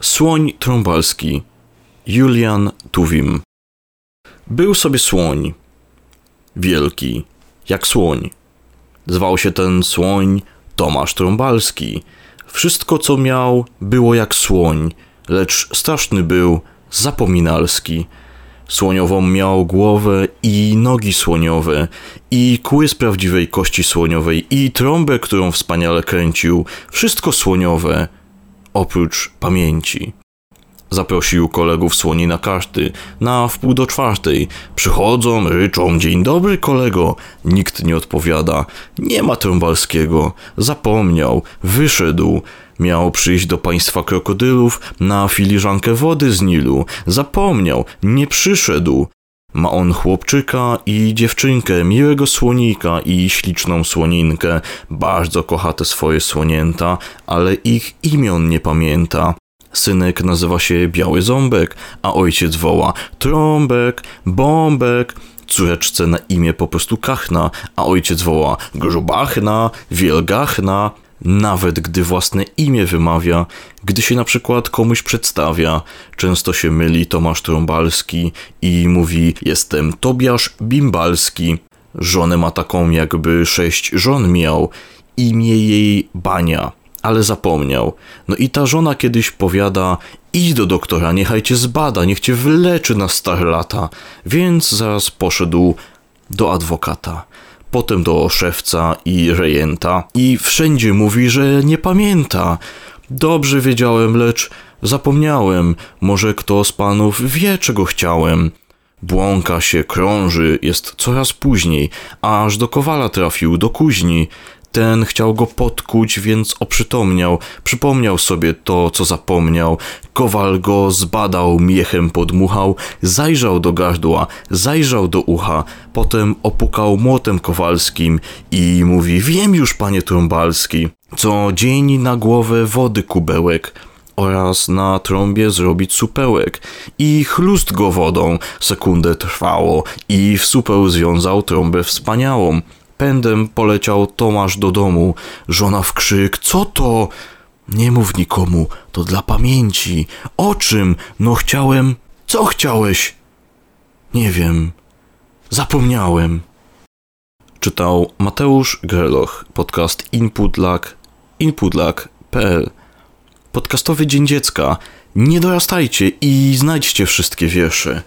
Słoń trąbalski Julian Tuwim Był sobie słoń, wielki, jak słoń. Zwał się ten słoń Tomasz Trąbalski. Wszystko, co miał, było jak słoń, lecz straszny był, zapominalski. Słoniową miał głowę i nogi słoniowe, i kły z prawdziwej kości słoniowej, i trąbę, którą wspaniale kręcił. Wszystko słoniowe, oprócz pamięci. Zaprosił kolegów słoni na karty, na wpół do czwartej. Przychodzą, ryczą, dzień dobry kolego. Nikt nie odpowiada. Nie ma Trąbalskiego. Zapomniał, wyszedł. Miał przyjść do państwa krokodylów na filiżankę wody z Nilu. Zapomniał, nie przyszedł. Ma on chłopczyka i dziewczynkę, miłego słonika i śliczną słoninkę. Bardzo kocha te swoje słonięta, ale ich imion nie pamięta. Synek nazywa się Biały Ząbek, a ojciec woła Trąbek, Bombek. Córeczce na imię po prostu Kachna, a ojciec woła Grubachna, Wielgachna. Nawet gdy własne imię wymawia, gdy się na przykład komuś przedstawia, często się myli Tomasz Trąbalski i mówi jestem Tobiasz Bimbalski. Żonę ma taką jakby sześć żon miał, imię jej Bania ale zapomniał. No i ta żona kiedyś powiada: idź do doktora, niechaj cię zbada, niech cię wyleczy na stare lata. Więc zaraz poszedł do adwokata. Potem do szewca i rejenta, i wszędzie mówi, że nie pamięta. Dobrze wiedziałem, lecz zapomniałem. Może kto z panów wie, czego chciałem. Błąka się, krąży, jest coraz później, aż do kowala trafił, do kuźni. Ten chciał go podkuć, więc oprzytomniał, przypomniał sobie to, co zapomniał. Kowal go zbadał, miechem podmuchał, zajrzał do gardła, zajrzał do ucha, potem opukał młotem kowalskim i mówi: Wiem już, panie Trąbalski, co dzień na głowę wody kubełek oraz na trąbie zrobić supełek. I chlust go wodą sekundę trwało i w supeł związał trąbę wspaniałą. Pędem poleciał Tomasz do domu. Żona w krzyk: Co to? Nie mów nikomu, to dla pamięci. O czym? No chciałem. Co chciałeś? Nie wiem. Zapomniałem. Czytał Mateusz Gerloch, podcast Inputlag, inputlag.pl. Podcastowy Dzień Dziecka. Nie dorastajcie i znajdźcie wszystkie wiersze.